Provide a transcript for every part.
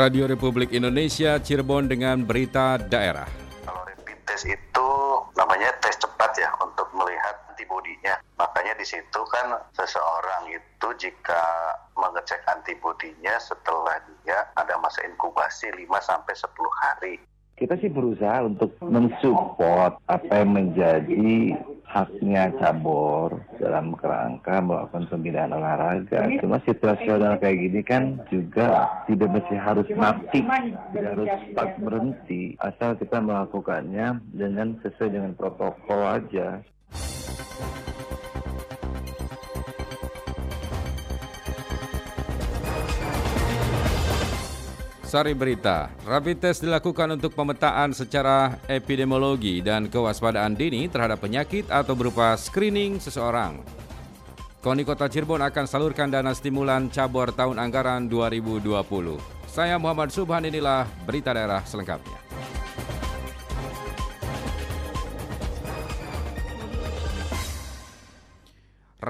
Radio Republik Indonesia Cirebon dengan berita daerah. Kalau rapid test itu namanya tes cepat ya untuk melihat antibodinya. Makanya di situ kan seseorang itu jika mengecek antibodinya setelah dia ada masa inkubasi 5 sampai 10 hari. Kita sih berusaha untuk mensupport apa yang menjadi haknya cabur dalam kerangka melakukan pembinaan olahraga. Cuma situasional kayak gini kan juga tidak mesti harus mati, tidak harus stop berhenti. Asal kita melakukannya dengan sesuai dengan protokol aja. Sari berita, rapid test dilakukan untuk pemetaan secara epidemiologi dan kewaspadaan dini terhadap penyakit atau berupa screening seseorang. Koni Kota Cirebon akan salurkan dana stimulan cabur tahun anggaran 2020. Saya Muhammad Subhan inilah berita daerah selengkapnya.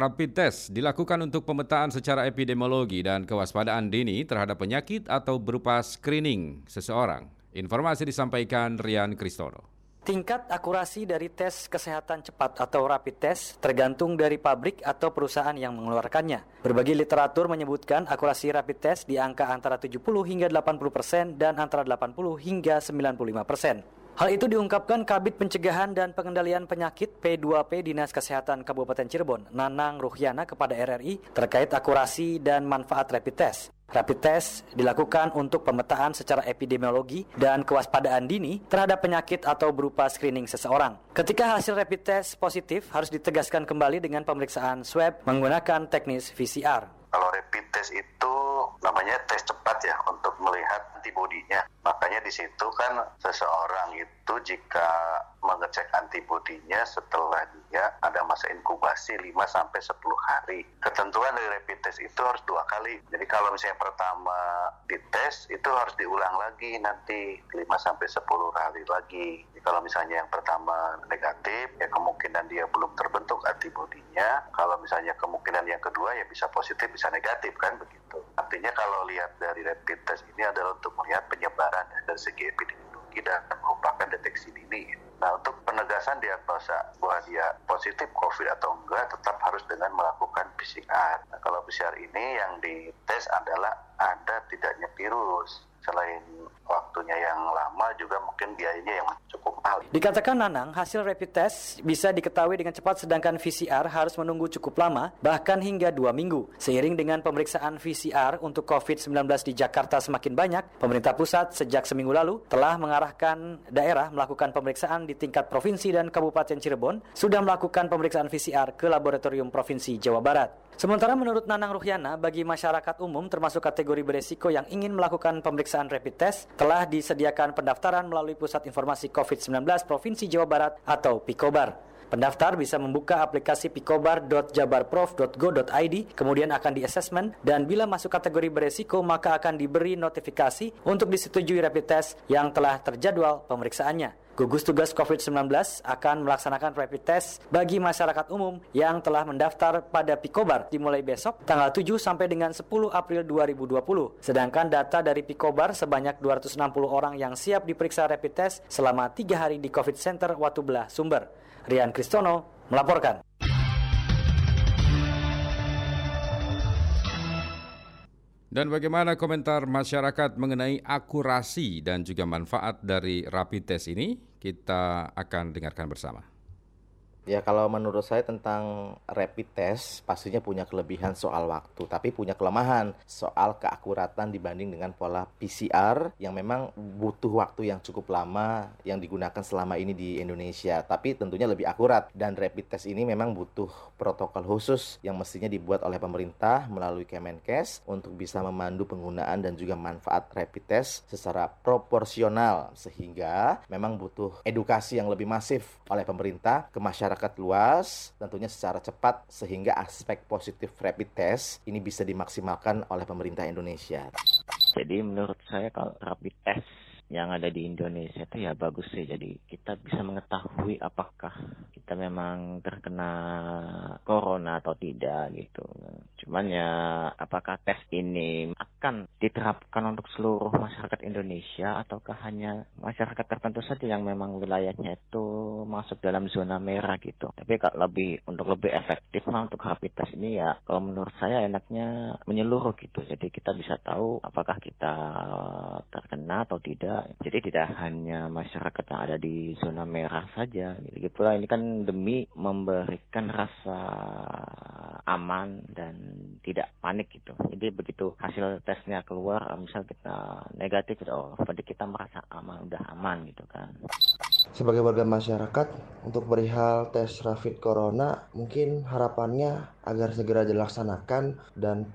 Rapid test dilakukan untuk pemetaan secara epidemiologi dan kewaspadaan dini terhadap penyakit atau berupa screening seseorang. Informasi disampaikan Rian Kristono. Tingkat akurasi dari tes kesehatan cepat atau rapid test tergantung dari pabrik atau perusahaan yang mengeluarkannya. Berbagai literatur menyebutkan akurasi rapid test di angka antara 70 hingga 80 persen dan antara 80 hingga 95 persen. Hal itu diungkapkan Kabit Pencegahan dan Pengendalian Penyakit P2P Dinas Kesehatan Kabupaten Cirebon, Nanang Ruhyana kepada RRI terkait akurasi dan manfaat rapid test. Rapid test dilakukan untuk pemetaan secara epidemiologi dan kewaspadaan dini terhadap penyakit atau berupa screening seseorang. Ketika hasil rapid test positif harus ditegaskan kembali dengan pemeriksaan swab menggunakan teknis PCR. Kalau rapid test itu namanya tes cepat ya untuk melihat antibodinya. Makanya di situ kan seseorang itu jika mengecek antibodinya setelah dia ada masa inkubasi 5 sampai 10 hari. Ketentuan dari rapid test itu harus dua kali. Jadi kalau misalnya pertama dites itu harus diulang lagi nanti 5 sampai 10 hari lagi. Jadi kalau misalnya yang pertama negatif ya kemungkinan dia belum terbentuk antibodinya. Kalau misalnya kemungkinan yang kedua ya bisa positif bisa negatif kan begitu. Artinya kalau lihat dari rapid test ini adalah untuk melihat penyebaran dari segi epidemiologi dan merupakan deteksi dini. Nah, untuk penegasan diagnosa bahwa dia positif COVID atau enggak tetap harus dengan melakukan PCR. Nah, kalau PCR ini yang dites adalah ada tidaknya virus. Selain waktunya yang lama juga mungkin biayanya. Dikatakan Nanang, hasil rapid test bisa diketahui dengan cepat sedangkan VCR harus menunggu cukup lama, bahkan hingga dua minggu. Seiring dengan pemeriksaan VCR untuk COVID-19 di Jakarta semakin banyak, pemerintah pusat sejak seminggu lalu telah mengarahkan daerah melakukan pemeriksaan di tingkat provinsi dan Kabupaten Cirebon sudah melakukan pemeriksaan VCR ke Laboratorium Provinsi Jawa Barat. Sementara menurut Nanang Ruhyana, bagi masyarakat umum termasuk kategori beresiko yang ingin melakukan pemeriksaan rapid test, telah disediakan pendaftaran melalui Pusat Informasi COVID-19 Provinsi Jawa Barat atau PIKOBAR. Pendaftar bisa membuka aplikasi pikobar.jabarprof.go.id, kemudian akan di-assessment, dan bila masuk kategori beresiko, maka akan diberi notifikasi untuk disetujui rapid test yang telah terjadwal pemeriksaannya. Gugus Tugas COVID-19 akan melaksanakan rapid test bagi masyarakat umum yang telah mendaftar pada Pikobar dimulai besok tanggal 7 sampai dengan 10 April 2020. Sedangkan data dari Pikobar sebanyak 260 orang yang siap diperiksa rapid test selama 3 hari di COVID Center Watubelah Sumber. Rian Kristono melaporkan. Dan bagaimana komentar masyarakat mengenai akurasi dan juga manfaat dari rapid test ini? Kita akan dengarkan bersama. Ya kalau menurut saya tentang rapid test pastinya punya kelebihan soal waktu, tapi punya kelemahan soal keakuratan dibanding dengan pola PCR yang memang butuh waktu yang cukup lama yang digunakan selama ini di Indonesia, tapi tentunya lebih akurat. Dan rapid test ini memang butuh protokol khusus yang mestinya dibuat oleh pemerintah melalui Kemenkes untuk bisa memandu penggunaan dan juga manfaat rapid test secara proporsional sehingga memang butuh edukasi yang lebih masif oleh pemerintah ke masyarakat masyarakat luas tentunya secara cepat sehingga aspek positif rapid test ini bisa dimaksimalkan oleh pemerintah Indonesia. Jadi menurut saya kalau rapid test yang ada di Indonesia itu ya bagus sih. Jadi kita bisa mengetahui apakah kita memang terkena corona atau tidak gitu. Cuman ya apakah tes ini akan diterapkan untuk seluruh masyarakat Indonesia ataukah hanya masyarakat tertentu saja yang memang wilayahnya itu masuk dalam zona merah gitu. Tapi kalau lebih untuk lebih efektif mah untuk rapid test ini ya kalau menurut saya enaknya menyeluruh gitu. Jadi kita bisa tahu apakah kita terkena atau tidak. Jadi tidak hanya masyarakat yang ada di zona merah saja. Gitu pula ini kan demi memberikan rasa aman dan tidak panik gitu. Jadi begitu hasil tesnya keluar, misal kita negatif, oh pada kita merasa aman, udah aman gitu kan. Sebagai warga masyarakat, untuk perihal tes rapid corona, mungkin harapannya agar segera dilaksanakan dan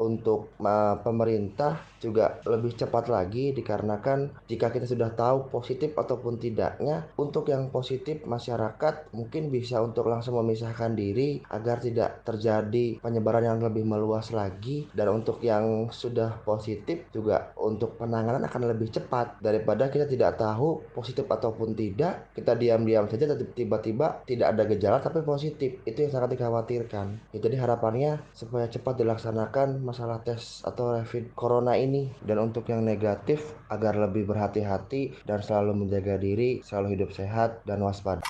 untuk uh, pemerintah juga lebih cepat lagi dikarenakan jika kita sudah tahu positif ataupun tidaknya untuk yang positif masyarakat mungkin bisa untuk langsung memisahkan diri agar tidak terjadi penyebaran yang lebih meluas lagi. Dan untuk yang sudah positif juga untuk penanganan akan lebih cepat. Daripada kita tidak tahu positif ataupun tidak kita diam-diam saja tiba-tiba tidak ada gejala tapi positif. Itu yang sangat dikhawatirkan Ya, jadi harapannya supaya cepat dilaksanakan masalah tes atau rapid corona ini dan untuk yang negatif agar lebih berhati-hati dan selalu menjaga diri, selalu hidup sehat dan waspada.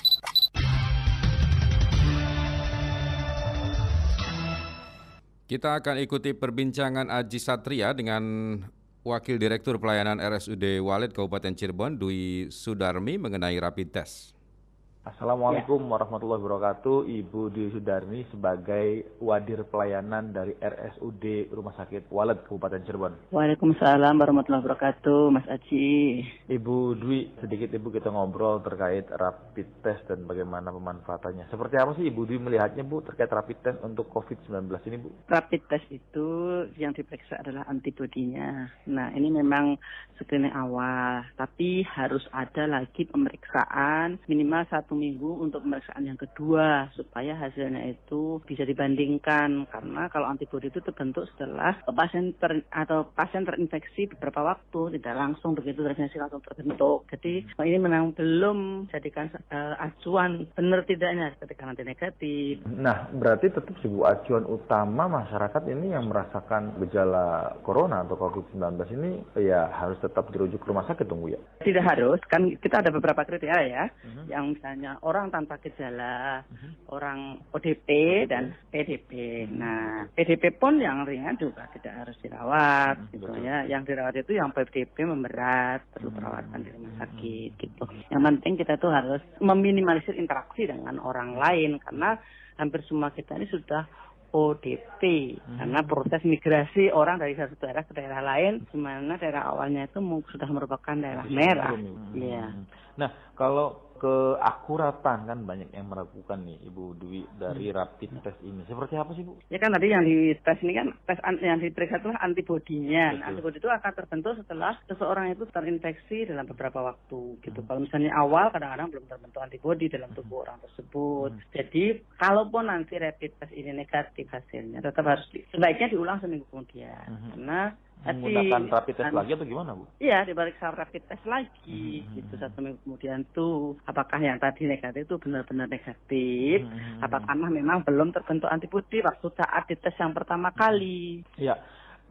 Kita akan ikuti perbincangan Aji Satria dengan Wakil Direktur Pelayanan RSUD Walid Kabupaten Cirebon Dwi Sudarmi mengenai rapid test. Assalamualaikum ya. warahmatullahi wabarakatuh. Ibu Dwi Sudarni sebagai Wadir Pelayanan dari RSUD Rumah Sakit Walid Kabupaten Cirebon. Waalaikumsalam warahmatullahi wabarakatuh, Mas Aci. Ibu Dwi, sedikit Ibu kita ngobrol terkait rapid test dan bagaimana pemanfaatannya. Seperti apa sih Ibu Dwi melihatnya Bu terkait rapid test untuk COVID-19 ini Bu? Rapid test itu yang diperiksa adalah antibodinya. Nah ini memang screening awal, tapi harus ada lagi pemeriksaan minimal satu satu minggu untuk pemeriksaan yang kedua supaya hasilnya itu bisa dibandingkan karena kalau antibodi itu terbentuk setelah pasien ter, atau pasien terinfeksi beberapa waktu tidak langsung begitu terinfeksi langsung terbentuk jadi ini memang belum jadikan uh, acuan benar tidaknya ketika nanti negatif. Nah berarti tetap sebuah acuan utama masyarakat ini yang merasakan gejala corona atau COVID-19 ini ya harus tetap dirujuk ke rumah sakit tunggu ya? Tidak harus kan kita ada beberapa kriteria ya uh -huh. yang misalnya misalnya orang tanpa gejala, uh-huh. orang ODP dan PDP. Nah, PDP pun yang ringan juga tidak harus dirawat, uh-huh. gitu ya. Yang dirawat itu yang PDP memberat, perlu perawatan di rumah sakit, gitu. Yang penting kita tuh harus meminimalisir interaksi dengan orang lain karena hampir semua kita ini sudah ODP hmm. karena proses migrasi orang dari satu daerah ke daerah lain di mana daerah awalnya itu sudah merupakan daerah merah. Iya. Hmm. Nah, kalau keakuratan kan banyak yang meragukan nih Ibu Dwi dari hmm. rapid test ini. Seperti apa sih Bu? Ya kan tadi yang di tes ini kan tes yang diperiksa adalah antibodinya. Nah, antibodi itu akan terbentuk setelah seseorang itu terinfeksi dalam beberapa waktu gitu. Hmm. Kalau misalnya awal kadang-kadang belum terbentuk antibodi dalam hmm. tubuh hmm. orang tersebut. Hmm. Jadi kalaupun nanti rapid test ini negatif hasilnya tetap harus di, sebaiknya diulang seminggu kemudian. Hmm. Karena menggunakan rapid test lagi atau gimana bu? Iya dibalik rapid test lagi hmm. itu satu minggu kemudian tuh apakah yang tadi negatif itu benar-benar negatif hmm. apakah memang belum terbentuk antibodi waktu saat dites yang pertama kali? Iya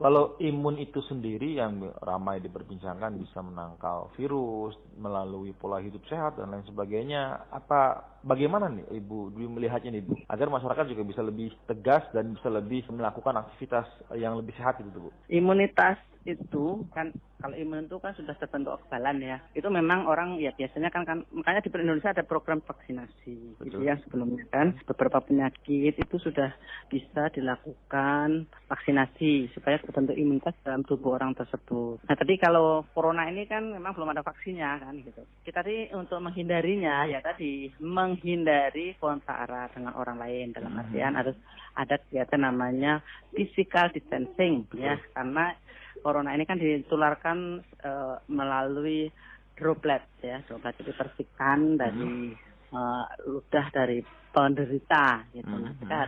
kalau imun itu sendiri yang ramai diperbincangkan bisa menangkal virus melalui pola hidup sehat dan lain sebagainya. Apa bagaimana nih Ibu Dwi melihatnya nih Ibu? Agar masyarakat juga bisa lebih tegas dan bisa lebih melakukan aktivitas yang lebih sehat itu Bu. Imunitas itu kan kalau imun itu kan sudah terbentuk kekebalan ya. Itu memang orang ya biasanya kan kan makanya di Indonesia ada program vaksinasi Betul. gitu ya sebelumnya kan beberapa penyakit itu sudah bisa dilakukan vaksinasi supaya terbentuk imunitas dalam tubuh orang tersebut. Nah, tadi kalau corona ini kan memang belum ada vaksinnya kan gitu. Kita tadi untuk menghindarinya ya tadi menghindari kontak erat dengan orang lain dalam hmm. artian harus ada kegiatan namanya physical distancing ya karena corona ini kan ditularkan uh, melalui droplet ya droplet itu percikan dari uh, ludah dari penderita gitu nah kita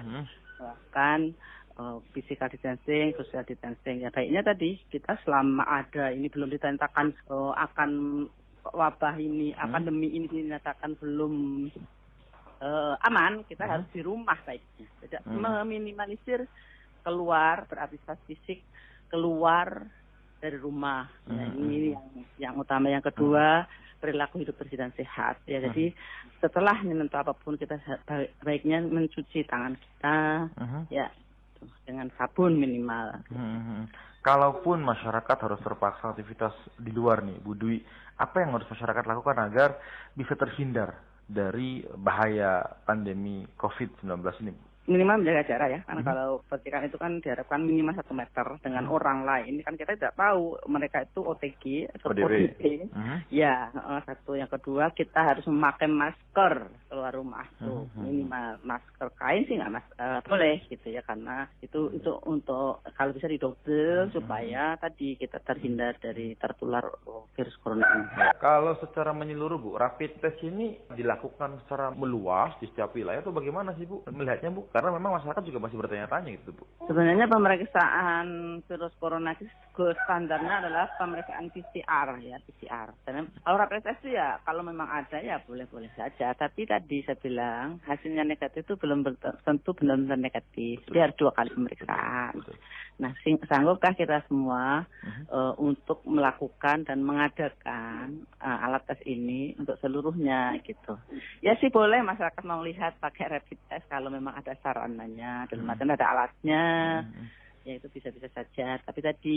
melakukan uh, physical distancing, social distancing. Ya baiknya tadi kita selama ada ini belum ditentukan uh, akan wabah ini, hmm. pandemi ini dinyatakan belum uh, aman, kita hmm. harus di rumah baiknya. Tidak hmm. meminimalisir keluar beraktivitas fisik, keluar dari rumah. Ya, hmm. Ini yang yang utama. Yang kedua hmm. perilaku hidup bersih dan sehat. Ya, hmm. jadi setelah menentu apa pun kita baiknya mencuci tangan kita, hmm. ya dengan sabun minimal. Hmm. Kalaupun masyarakat harus terpaksa aktivitas di luar nih, Bu Dwi, apa yang harus masyarakat lakukan agar bisa terhindar dari bahaya pandemi COVID-19 ini? Minimal menjaga jarak ya karena hmm. kalau percikan itu kan diharapkan minimal satu meter dengan hmm. orang lain ini kan kita tidak tahu mereka itu OTG atau ODP. Hmm. ya satu yang kedua kita harus memakai masker keluar rumah tuh hmm. minimal masker kain sih nggak mas uh, boleh gitu ya karena itu itu untuk kalau bisa didobel hmm. supaya tadi kita terhindar dari tertular virus corona ini. Kalau secara menyeluruh bu rapid test ini dilakukan secara meluas di setiap wilayah atau bagaimana sih bu melihatnya bu? Karena memang masyarakat juga masih bertanya-tanya gitu, Bu. Sebenarnya pemeriksaan virus corona itu standarnya adalah pemeriksaan PCR ya, PCR. Dan kalau rapid test itu ya kalau memang ada ya boleh-boleh saja. Tapi tadi saya bilang hasilnya negatif itu belum tentu benar-benar negatif. Dia harus dua kali pemeriksaan. Betul. Nah, sanggupkah kita semua uh-huh. uh, untuk melakukan dan mengadakan uh, alat tes ini untuk seluruhnya gitu? Ya sih boleh masyarakat mau lihat pakai rapid test kalau memang ada sarananya, dan uh-huh. ada alatnya. Uh-huh ya itu bisa-bisa saja. Tapi tadi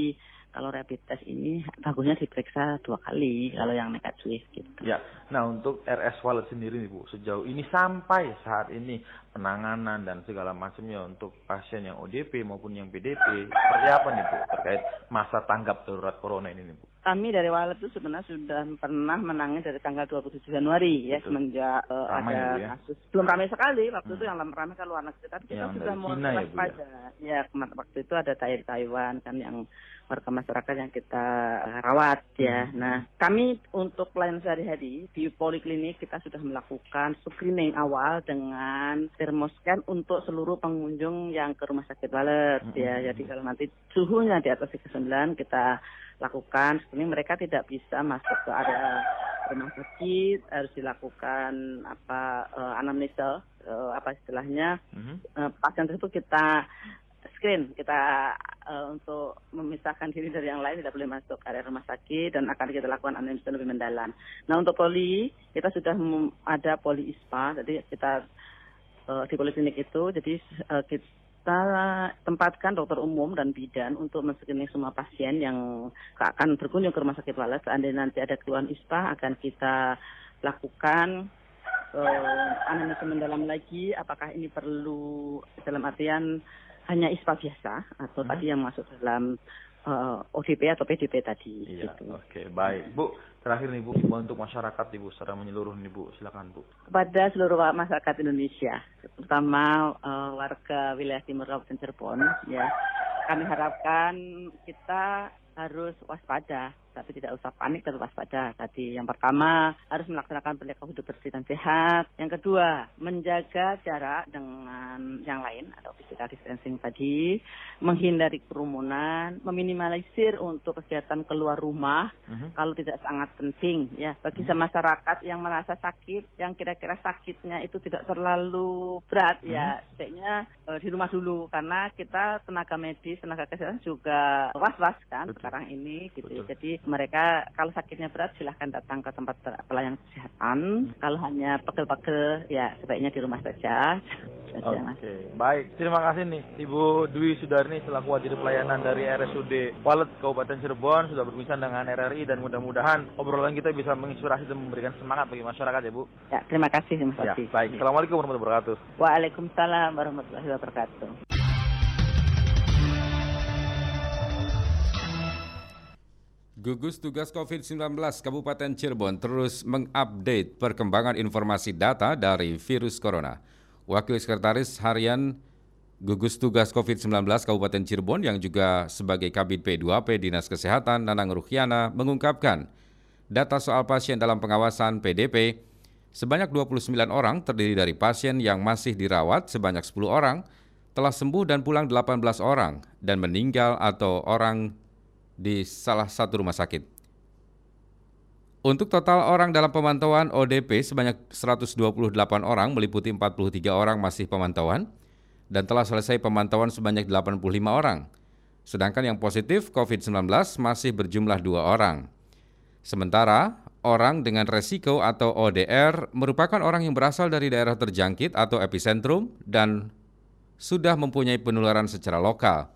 kalau rapid test ini bagusnya diperiksa dua kali kalau yang negatif gitu. Ya, nah untuk RS Wallet sendiri nih Bu, sejauh ini sampai saat ini penanganan dan segala macamnya untuk pasien yang ODP maupun yang PDP seperti apa nih Bu terkait masa tanggap darurat corona ini nih Bu? Kami dari Walet itu sebenarnya sudah pernah menangani dari tanggal 27 Januari ya Betul. semenjak uh, ada ya. kasus belum ramai sekali waktu hmm. itu yang ramai kan luar negeri tapi kita yang sudah mulai ya, pada ya, ya waktu itu ada Taiwan kan yang warga masyarakat yang kita rawat ya. Hmm. Nah, kami untuk pelayanan sehari-hari di poliklinik kita sudah melakukan screening awal dengan termoscan untuk seluruh pengunjung yang ke rumah sakit Walet hmm. ya. Jadi kalau nanti suhunya di atas 39 kita lakukan ini mereka tidak bisa masuk ke area rumah sakit harus dilakukan apa uh, anamnesa uh, apa istilahnya mm-hmm. uh, pasien tersebut kita screen kita uh, untuk memisahkan diri dari yang lain tidak boleh masuk area rumah sakit dan akan kita lakukan anamnesa lebih mendalam. Nah untuk poli kita sudah ada poli ISPA jadi kita uh, di poliklinik itu jadi uh, kita kita tempatkan dokter umum dan bidan untuk men-screening semua pasien yang akan berkunjung ke rumah sakit Walas. Seandainya nanti ada keluhan ISPA akan kita lakukan uh, analisis mendalam lagi apakah ini perlu dalam artian hanya ISPA biasa atau hmm. tadi yang masuk dalam uh, eh, ODP atau PDP tadi. Iya, gitu. oke, okay, baik. Bu, terakhir nih Bu, untuk masyarakat Ibu secara menyeluruh nih Bu, silakan Bu. Kepada seluruh masyarakat Indonesia, terutama uh, warga wilayah Timur Kabupaten Cirebon, ya, kami harapkan kita harus waspada tapi tidak usah panik dan waspada. Tadi yang pertama harus melaksanakan perilaku hidup bersih dan sehat. Yang kedua menjaga jarak dengan yang lain atau physical distancing tadi, menghindari kerumunan, meminimalisir untuk kegiatan keluar rumah uh-huh. kalau tidak sangat penting ya bagi uh-huh. masyarakat yang merasa sakit, yang kira-kira sakitnya itu tidak terlalu berat uh-huh. ya sebaiknya uh, di rumah dulu karena kita tenaga medis, tenaga kesehatan juga was-was kan Betul. sekarang ini gitu. Betul. Jadi mereka kalau sakitnya berat silahkan datang ke tempat pelayanan kesehatan. Hmm. Kalau hanya pegel-pegel ya sebaiknya di rumah saja. Oke, okay. baik. Terima kasih nih Ibu Dwi Sudarni selaku Wajib Pelayanan dari RSUD Walet Kabupaten Cirebon sudah berbincang dengan RRI dan mudah-mudahan obrolan kita bisa menginspirasi dan memberikan semangat bagi masyarakat ya Bu. Ya, terima kasih Mas ya, Baik. Assalamualaikum warahmatullahi wabarakatuh. Waalaikumsalam warahmatullahi wabarakatuh. Gugus Tugas COVID-19 Kabupaten Cirebon terus mengupdate perkembangan informasi data dari virus corona. Wakil Sekretaris Harian Gugus Tugas COVID-19 Kabupaten Cirebon yang juga sebagai Kabit P2P Dinas Kesehatan Nanang Ruhiana mengungkapkan data soal pasien dalam pengawasan PDP sebanyak 29 orang terdiri dari pasien yang masih dirawat sebanyak 10 orang, telah sembuh dan pulang 18 orang dan meninggal atau orang di salah satu rumah sakit. Untuk total orang dalam pemantauan ODP sebanyak 128 orang meliputi 43 orang masih pemantauan dan telah selesai pemantauan sebanyak 85 orang. Sedangkan yang positif COVID-19 masih berjumlah dua orang. Sementara orang dengan resiko atau ODR merupakan orang yang berasal dari daerah terjangkit atau epicentrum dan sudah mempunyai penularan secara lokal.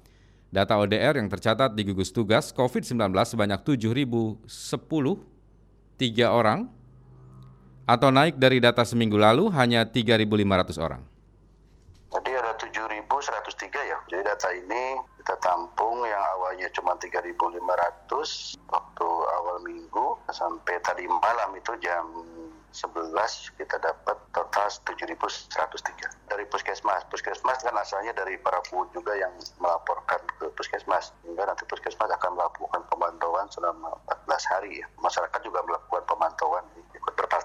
Data ODR yang tercatat di gugus tugas COVID-19 sebanyak 7.010 3 orang atau naik dari data seminggu lalu hanya 3.500 orang. Jadi ada 7.103 ya. Jadi data ini kita tampung yang awalnya cuma 3.500 waktu awal minggu sampai tadi malam itu jam 11 kita dapat total 7.103 dari puskesmas. Puskesmas kan asalnya dari para pun juga yang melaporkan ke puskesmas. Hingga nanti puskesmas akan melakukan pemantauan selama 14 hari ya. Masyarakat juga melakukan pemantauan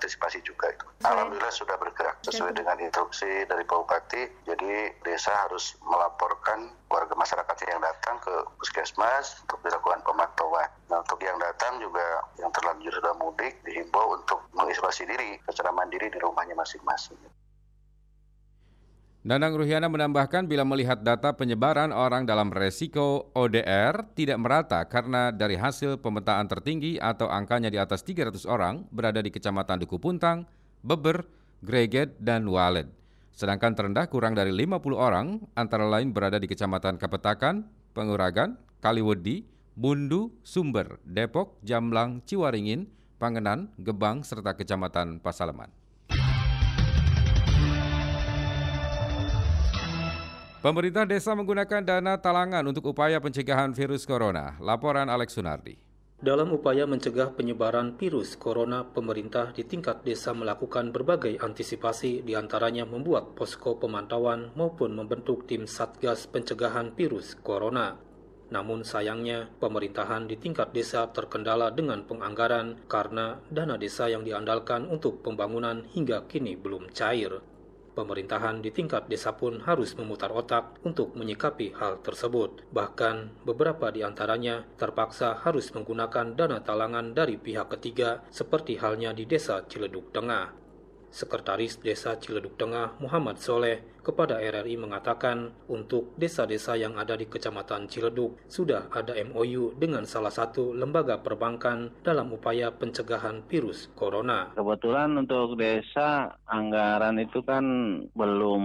berpartisipasi juga itu. Alhamdulillah sudah bergerak sesuai dengan instruksi dari Pak Bupati. Jadi desa harus melaporkan warga masyarakat yang datang ke puskesmas untuk dilakukan pemantauan. Nah untuk yang datang juga yang terlanjur sudah mudik dihimbau untuk mengisolasi diri secara mandiri di rumahnya masing-masing. Danang Ruhiana menambahkan bila melihat data penyebaran orang dalam resiko ODR tidak merata karena dari hasil pemetaan tertinggi atau angkanya di atas 300 orang berada di Kecamatan Duku Puntang, Beber, Greget, dan Walet. Sedangkan terendah kurang dari 50 orang antara lain berada di Kecamatan Kapetakan, Penguragan, Kaliwedi, Bundu, Sumber, Depok, Jamlang, Ciwaringin, Pangenan, Gebang, serta Kecamatan Pasaleman. Pemerintah desa menggunakan dana talangan untuk upaya pencegahan virus corona. Laporan Alex Sunardi. Dalam upaya mencegah penyebaran virus corona, pemerintah di tingkat desa melakukan berbagai antisipasi di antaranya membuat posko pemantauan maupun membentuk tim Satgas Pencegahan Virus Corona. Namun sayangnya, pemerintahan di tingkat desa terkendala dengan penganggaran karena dana desa yang diandalkan untuk pembangunan hingga kini belum cair. Pemerintahan di tingkat desa pun harus memutar otak untuk menyikapi hal tersebut. Bahkan beberapa di antaranya terpaksa harus menggunakan dana talangan dari pihak ketiga seperti halnya di desa Ciledug Tengah. Sekretaris Desa Ciledug Tengah Muhammad Soleh kepada RRI mengatakan untuk desa-desa yang ada di Kecamatan Ciledug sudah ada MOU dengan salah satu lembaga perbankan dalam upaya pencegahan virus corona. Kebetulan untuk desa anggaran itu kan belum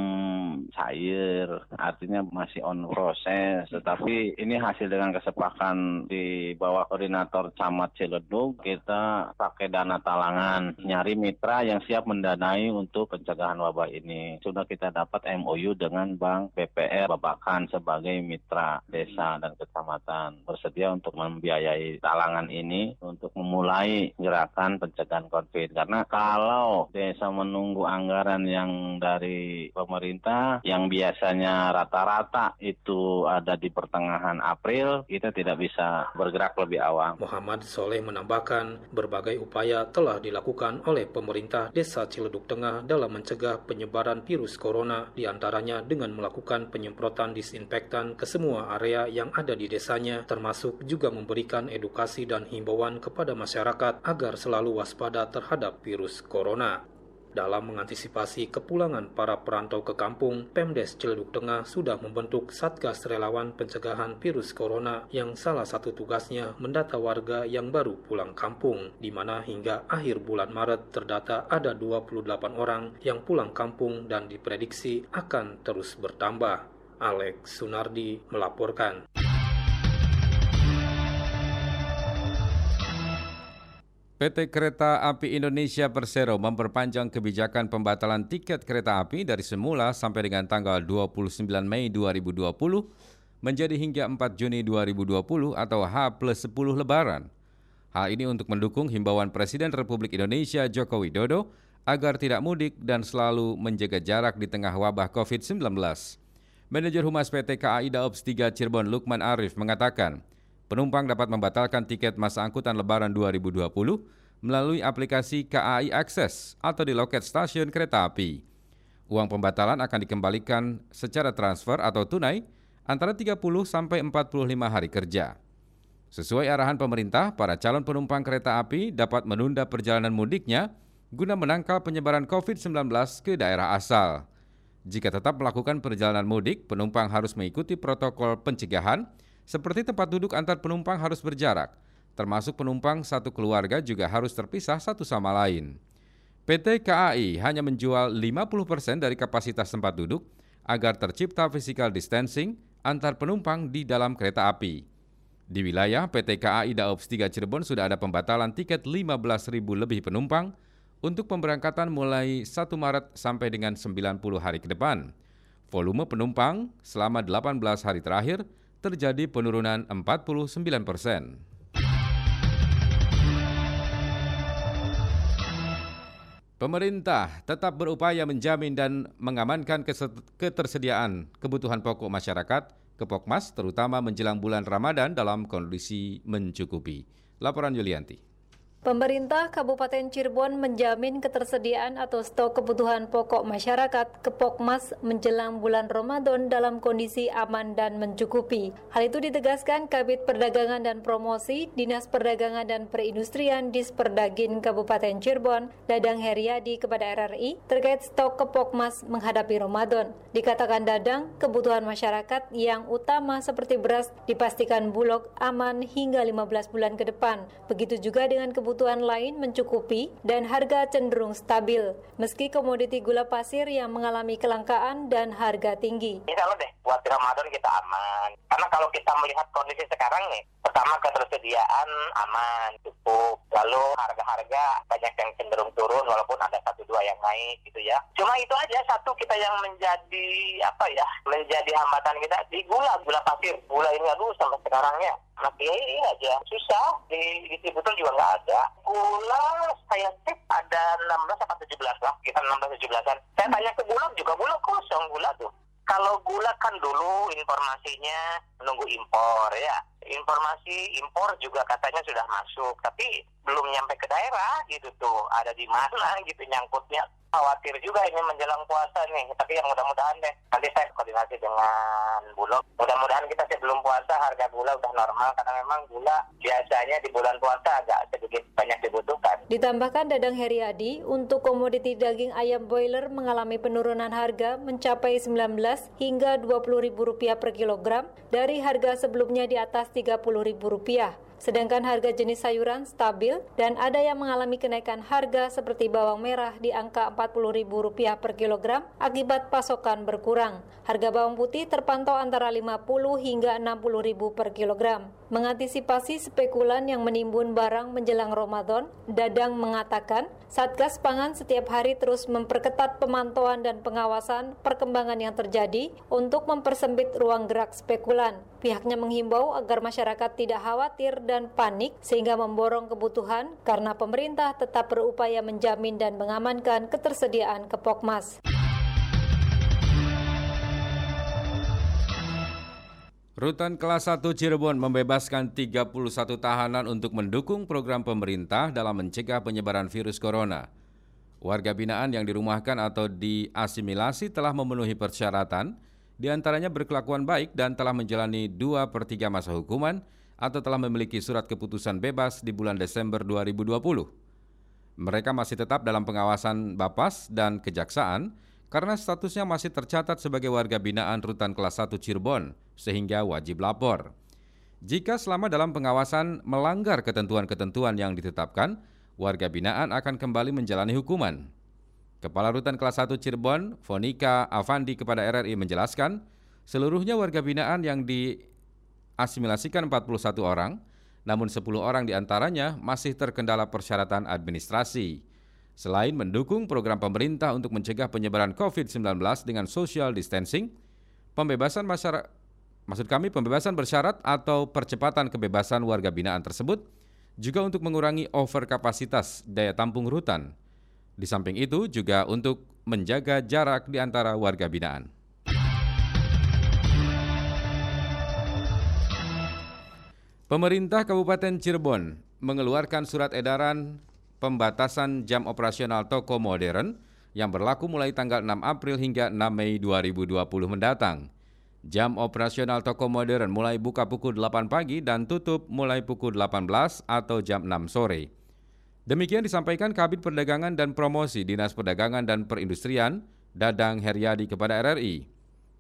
cair, artinya masih on proses. Tetapi ini hasil dengan kesepakatan di bawah koordinator Camat Ciledug, kita pakai dana talangan, nyari mitra yang siap mendanai untuk pencegahan wabah ini. Sudah kita dapat MOU dengan Bank BPR Babakan sebagai mitra desa dan kecamatan bersedia untuk membiayai talangan ini untuk memulai gerakan pencegahan COVID. Karena kalau desa menunggu anggaran yang dari pemerintah yang biasanya rata-rata itu ada di pertengahan April, kita tidak bisa bergerak lebih awal. Muhammad Soleh menambahkan berbagai upaya telah dilakukan oleh pemerintah Desa Ciledug Tengah dalam mencegah penyebaran virus corona di antaranya dengan melakukan penyemprotan disinfektan ke semua area yang ada di desanya, termasuk juga memberikan edukasi dan himbauan kepada masyarakat agar selalu waspada terhadap virus corona. Dalam mengantisipasi kepulangan para perantau ke kampung, Pemdes Ciledug Tengah sudah membentuk Satgas Relawan Pencegahan Virus Corona yang salah satu tugasnya mendata warga yang baru pulang kampung, di mana hingga akhir bulan Maret terdata ada 28 orang yang pulang kampung dan diprediksi akan terus bertambah. Alex Sunardi melaporkan. PT Kereta Api Indonesia Persero memperpanjang kebijakan pembatalan tiket kereta api dari semula sampai dengan tanggal 29 Mei 2020 menjadi hingga 4 Juni 2020 atau H plus 10 Lebaran. Hal ini untuk mendukung himbauan Presiden Republik Indonesia Joko Widodo agar tidak mudik dan selalu menjaga jarak di tengah wabah COVID-19. Manajer Humas PT KAI Daops 3 Cirebon Lukman Arif mengatakan, Penumpang dapat membatalkan tiket masa angkutan lebaran 2020 melalui aplikasi KAI Access atau di loket stasiun kereta api. Uang pembatalan akan dikembalikan secara transfer atau tunai antara 30 sampai 45 hari kerja. Sesuai arahan pemerintah, para calon penumpang kereta api dapat menunda perjalanan mudiknya guna menangkal penyebaran COVID-19 ke daerah asal. Jika tetap melakukan perjalanan mudik, penumpang harus mengikuti protokol pencegahan seperti tempat duduk antar penumpang harus berjarak, termasuk penumpang satu keluarga juga harus terpisah satu sama lain. PT KAI hanya menjual 50% dari kapasitas tempat duduk agar tercipta physical distancing antar penumpang di dalam kereta api. Di wilayah PT KAI Daops 3 Cirebon sudah ada pembatalan tiket 15.000 lebih penumpang untuk pemberangkatan mulai 1 Maret sampai dengan 90 hari ke depan. Volume penumpang selama 18 hari terakhir terjadi penurunan 49 persen. Pemerintah tetap berupaya menjamin dan mengamankan ketersediaan kebutuhan pokok masyarakat, Kepokmas, terutama menjelang bulan Ramadan dalam kondisi mencukupi. Laporan Yulianti. Pemerintah Kabupaten Cirebon menjamin ketersediaan atau stok kebutuhan pokok masyarakat Kepokmas menjelang bulan Ramadan dalam kondisi aman dan mencukupi. Hal itu ditegaskan Kabit Perdagangan dan Promosi Dinas Perdagangan dan Perindustrian Disperdagin Kabupaten Cirebon, Dadang Heriadi kepada RRI terkait stok Kepokmas menghadapi Ramadan. Dikatakan Dadang, kebutuhan masyarakat yang utama seperti beras dipastikan Bulog aman hingga 15 bulan ke depan. Begitu juga dengan kebutuhan kebutuhan lain mencukupi dan harga cenderung stabil, meski komoditi gula pasir yang mengalami kelangkaan dan harga tinggi. Insya Allah deh, buat Ramadan kita aman. Karena kalau kita melihat kondisi sekarang nih, pertama ketersediaan aman, cukup. Lalu harga-harga banyak yang cenderung turun walaupun ada satu dua yang naik gitu ya. Cuma itu aja satu kita yang menjadi apa ya, menjadi hambatan kita di gula, gula pasir. Gula ini aduh sampai sekarang ya masih ini aja. Susah. Di distributor juga nggak ada. Gula saya cek ada 16 atau 17 lah. Kita 16 17an saya tanya ke gula juga gula kosong gula tuh. Kalau gula kan dulu informasinya menunggu impor ya. Informasi impor juga katanya sudah masuk, tapi belum nyampe ke daerah gitu tuh. Ada di mana gitu nyangkutnya. Khawatir juga ini menjelang puasa nih, tapi yang mudah-mudahan deh. Nanti saya koordinasi dengan Bulog. Mudah-mudahan kita sebelum puasa harga gula udah normal, karena memang gula biasanya di bulan puasa agak sedikit banyak dibutuhkan. Ditambahkan Dadang Heriadi, untuk komoditi daging ayam boiler mengalami penurunan harga mencapai 19 hingga Rp20.000 per kilogram dari harga sebelumnya di atas Rp30.000 sedangkan harga jenis sayuran stabil dan ada yang mengalami kenaikan harga seperti bawang merah di angka Rp40.000 per kilogram akibat pasokan berkurang. Harga bawang putih terpantau antara Rp50 hingga Rp60.000 per kilogram. Mengantisipasi spekulan yang menimbun barang menjelang Ramadan, Dadang mengatakan, Satgas Pangan setiap hari terus memperketat pemantauan dan pengawasan perkembangan yang terjadi untuk mempersempit ruang gerak spekulan. Pihaknya menghimbau agar masyarakat tidak khawatir dan panik sehingga memborong kebutuhan karena pemerintah tetap berupaya menjamin dan mengamankan ketersediaan kepokmas. Rutan kelas 1 Cirebon membebaskan 31 tahanan untuk mendukung program pemerintah dalam mencegah penyebaran virus corona. Warga binaan yang dirumahkan atau diasimilasi telah memenuhi persyaratan, di antaranya berkelakuan baik dan telah menjalani 2 per 3 masa hukuman atau telah memiliki surat keputusan bebas di bulan Desember 2020. Mereka masih tetap dalam pengawasan Bapas dan Kejaksaan, karena statusnya masih tercatat sebagai warga binaan rutan kelas 1 Cirebon sehingga wajib lapor. Jika selama dalam pengawasan melanggar ketentuan-ketentuan yang ditetapkan, warga binaan akan kembali menjalani hukuman. Kepala Rutan kelas 1 Cirebon, Fonika Avandi kepada RRI menjelaskan, seluruhnya warga binaan yang diasimilasikan 41 orang, namun 10 orang di antaranya masih terkendala persyaratan administrasi. Selain mendukung program pemerintah untuk mencegah penyebaran COVID-19 dengan social distancing, pembebasan masyarakat maksud kami pembebasan bersyarat atau percepatan kebebasan warga binaan tersebut juga untuk mengurangi overkapasitas daya tampung rutan. Di samping itu juga untuk menjaga jarak di antara warga binaan. Pemerintah Kabupaten Cirebon mengeluarkan surat edaran pembatasan jam operasional toko modern yang berlaku mulai tanggal 6 April hingga 6 Mei 2020 mendatang. Jam operasional toko modern mulai buka pukul 8 pagi dan tutup mulai pukul 18 atau jam 6 sore. Demikian disampaikan Kabit Perdagangan dan Promosi Dinas Perdagangan dan Perindustrian, Dadang Heriadi kepada RRI.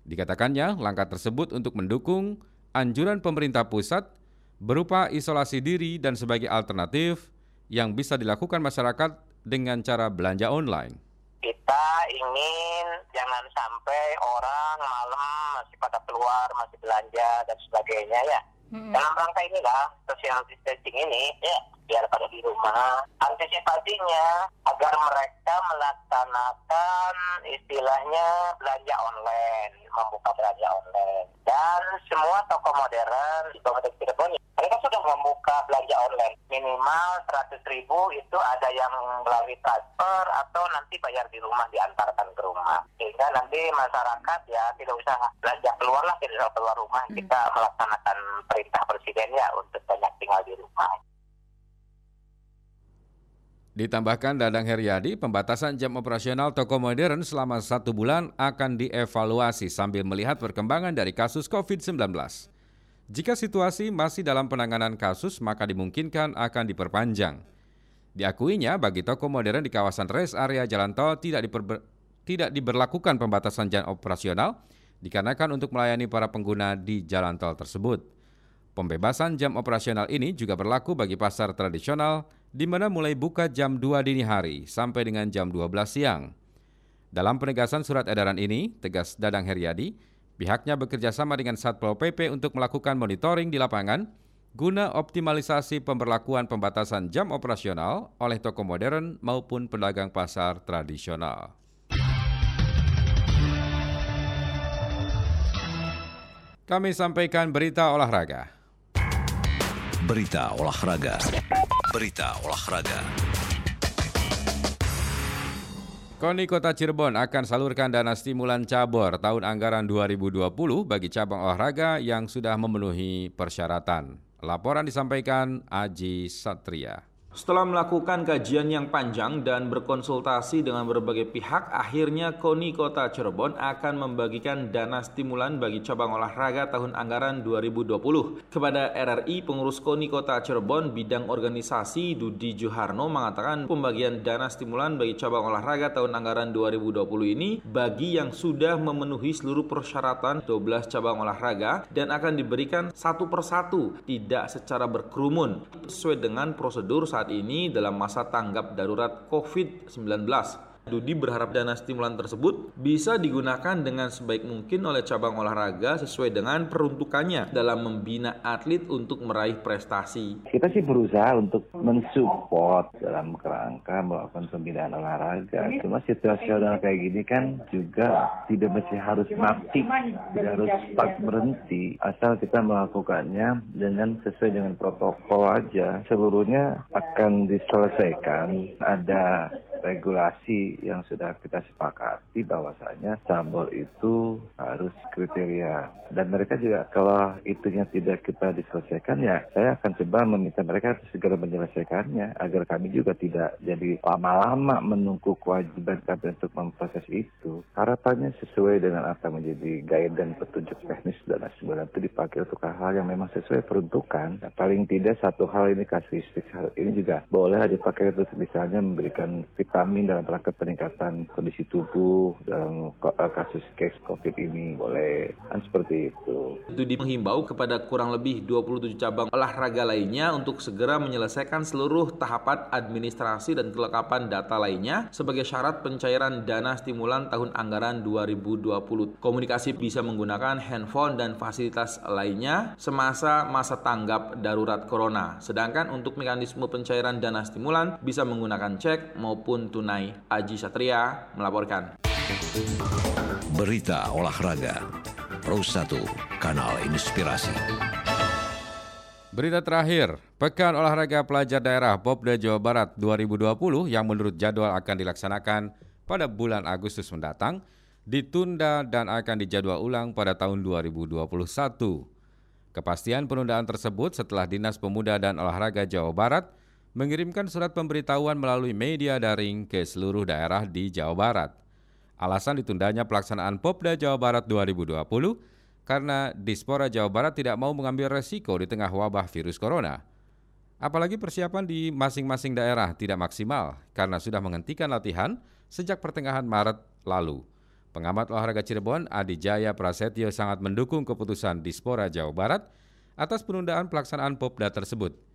Dikatakannya langkah tersebut untuk mendukung anjuran pemerintah pusat berupa isolasi diri dan sebagai alternatif yang bisa dilakukan masyarakat dengan cara belanja online kita ingin jangan sampai orang malam masih pada keluar, masih belanja dan sebagainya ya. Hmm. Dalam rangka inilah social distancing ini ya biar pada di rumah. Antisipasinya agar mereka melaksanakan istilahnya belanja online, membuka belanja online. Dan semua toko modern di Kabupaten Cirebon mereka sudah membuka belanja online minimal 100 ribu itu ada yang melalui transfer atau nanti bayar di rumah diantarkan ke rumah sehingga nanti masyarakat ya tidak usah belanja keluar lah tidak usah keluar rumah hmm. kita melaksanakan perintah presiden ya untuk banyak tinggal di rumah Ditambahkan Dadang Heriadi, pembatasan jam operasional toko modern selama satu bulan akan dievaluasi sambil melihat perkembangan dari kasus COVID-19. Jika situasi masih dalam penanganan kasus, maka dimungkinkan akan diperpanjang. Diakuinya, bagi toko modern di kawasan rest area jalan tol tidak, tidak diberlakukan pembatasan jam operasional, dikarenakan untuk melayani para pengguna di jalan tol tersebut. Pembebasan jam operasional ini juga berlaku bagi pasar tradisional, di mana mulai buka jam 2 dini hari sampai dengan jam 12 siang. Dalam penegasan surat edaran ini, tegas Dadang Heriadi, pihaknya bekerja sama dengan Satpol PP untuk melakukan monitoring di lapangan guna optimalisasi pemberlakuan pembatasan jam operasional oleh toko modern maupun pedagang pasar tradisional. Kami sampaikan berita olahraga. Berita olahraga. Berita olahraga. KONI Kota Cirebon akan salurkan dana stimulan cabur tahun anggaran 2020 bagi cabang olahraga yang sudah memenuhi persyaratan. Laporan disampaikan Aji Satria. Setelah melakukan kajian yang panjang dan berkonsultasi dengan berbagai pihak, akhirnya KONI Kota Cirebon akan membagikan dana stimulan bagi cabang olahraga tahun anggaran 2020. Kepada RRI, pengurus KONI Kota Cirebon bidang organisasi Dudi Juharno mengatakan pembagian dana stimulan bagi cabang olahraga tahun anggaran 2020 ini bagi yang sudah memenuhi seluruh persyaratan 12 cabang olahraga dan akan diberikan satu persatu, tidak secara berkerumun, sesuai dengan prosedur saat saat ini dalam masa tanggap darurat COVID-19 Dudi berharap dana stimulan tersebut bisa digunakan dengan sebaik mungkin oleh cabang olahraga sesuai dengan peruntukannya dalam membina atlet untuk meraih prestasi. Kita sih berusaha untuk mensupport dalam kerangka melakukan pembinaan olahraga. Cuma situasional kayak gini kan juga tidak mesti harus mati, tidak harus stuck berhenti. Asal kita melakukannya dengan sesuai dengan protokol aja. Seluruhnya akan diselesaikan. Ada regulasi yang sudah kita sepakati bahwasanya cabur itu harus kriteria. Dan mereka juga kalau itunya tidak kita diselesaikan ya saya akan coba meminta mereka segera menyelesaikannya agar kami juga tidak jadi lama-lama menunggu kewajiban kami untuk memproses itu. Harapannya sesuai dengan apa menjadi guide dan petunjuk teknis dan sebagainya itu dipakai untuk hal-hal yang memang sesuai peruntukan. Nah, paling tidak satu hal ini kasuistik hal ini juga boleh dipakai untuk misalnya memberikan fit kami dalam rangka peningkatan kondisi tubuh dalam eh, kasus case COVID ini boleh kan seperti itu. Itu menghimbau kepada kurang lebih 27 cabang olahraga lainnya untuk segera menyelesaikan seluruh tahapan administrasi dan kelengkapan data lainnya sebagai syarat pencairan dana stimulan tahun anggaran 2020. Komunikasi bisa menggunakan handphone dan fasilitas lainnya semasa masa tanggap darurat corona. Sedangkan untuk mekanisme pencairan dana stimulan bisa menggunakan cek maupun maupun tunai. Aji Satria melaporkan. Berita olahraga. Pro 1, Kanal Inspirasi. Berita terakhir, Pekan Olahraga Pelajar Daerah Popda Jawa Barat 2020 yang menurut jadwal akan dilaksanakan pada bulan Agustus mendatang ditunda dan akan dijadwal ulang pada tahun 2021. Kepastian penundaan tersebut setelah Dinas Pemuda dan Olahraga Jawa Barat mengirimkan surat pemberitahuan melalui media daring ke seluruh daerah di Jawa Barat. Alasan ditundanya pelaksanaan Popda Jawa Barat 2020 karena Dispora Jawa Barat tidak mau mengambil resiko di tengah wabah virus corona. Apalagi persiapan di masing-masing daerah tidak maksimal karena sudah menghentikan latihan sejak pertengahan Maret lalu. Pengamat olahraga Cirebon, Adi Jaya Prasetyo sangat mendukung keputusan Dispora Jawa Barat atas penundaan pelaksanaan Popda tersebut.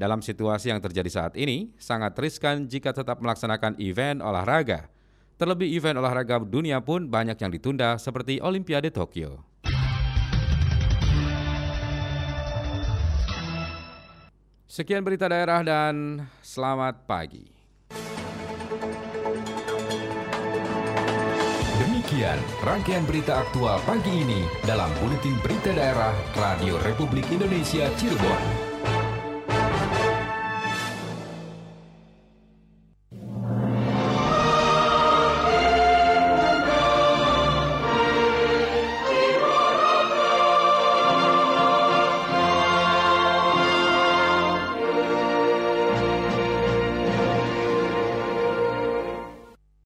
Dalam situasi yang terjadi saat ini, sangat riskan jika tetap melaksanakan event olahraga. Terlebih event olahraga dunia pun banyak yang ditunda seperti Olimpiade Tokyo. Sekian berita daerah dan selamat pagi. Demikian rangkaian berita aktual pagi ini dalam Buletin Berita Daerah Radio Republik Indonesia Cirebon.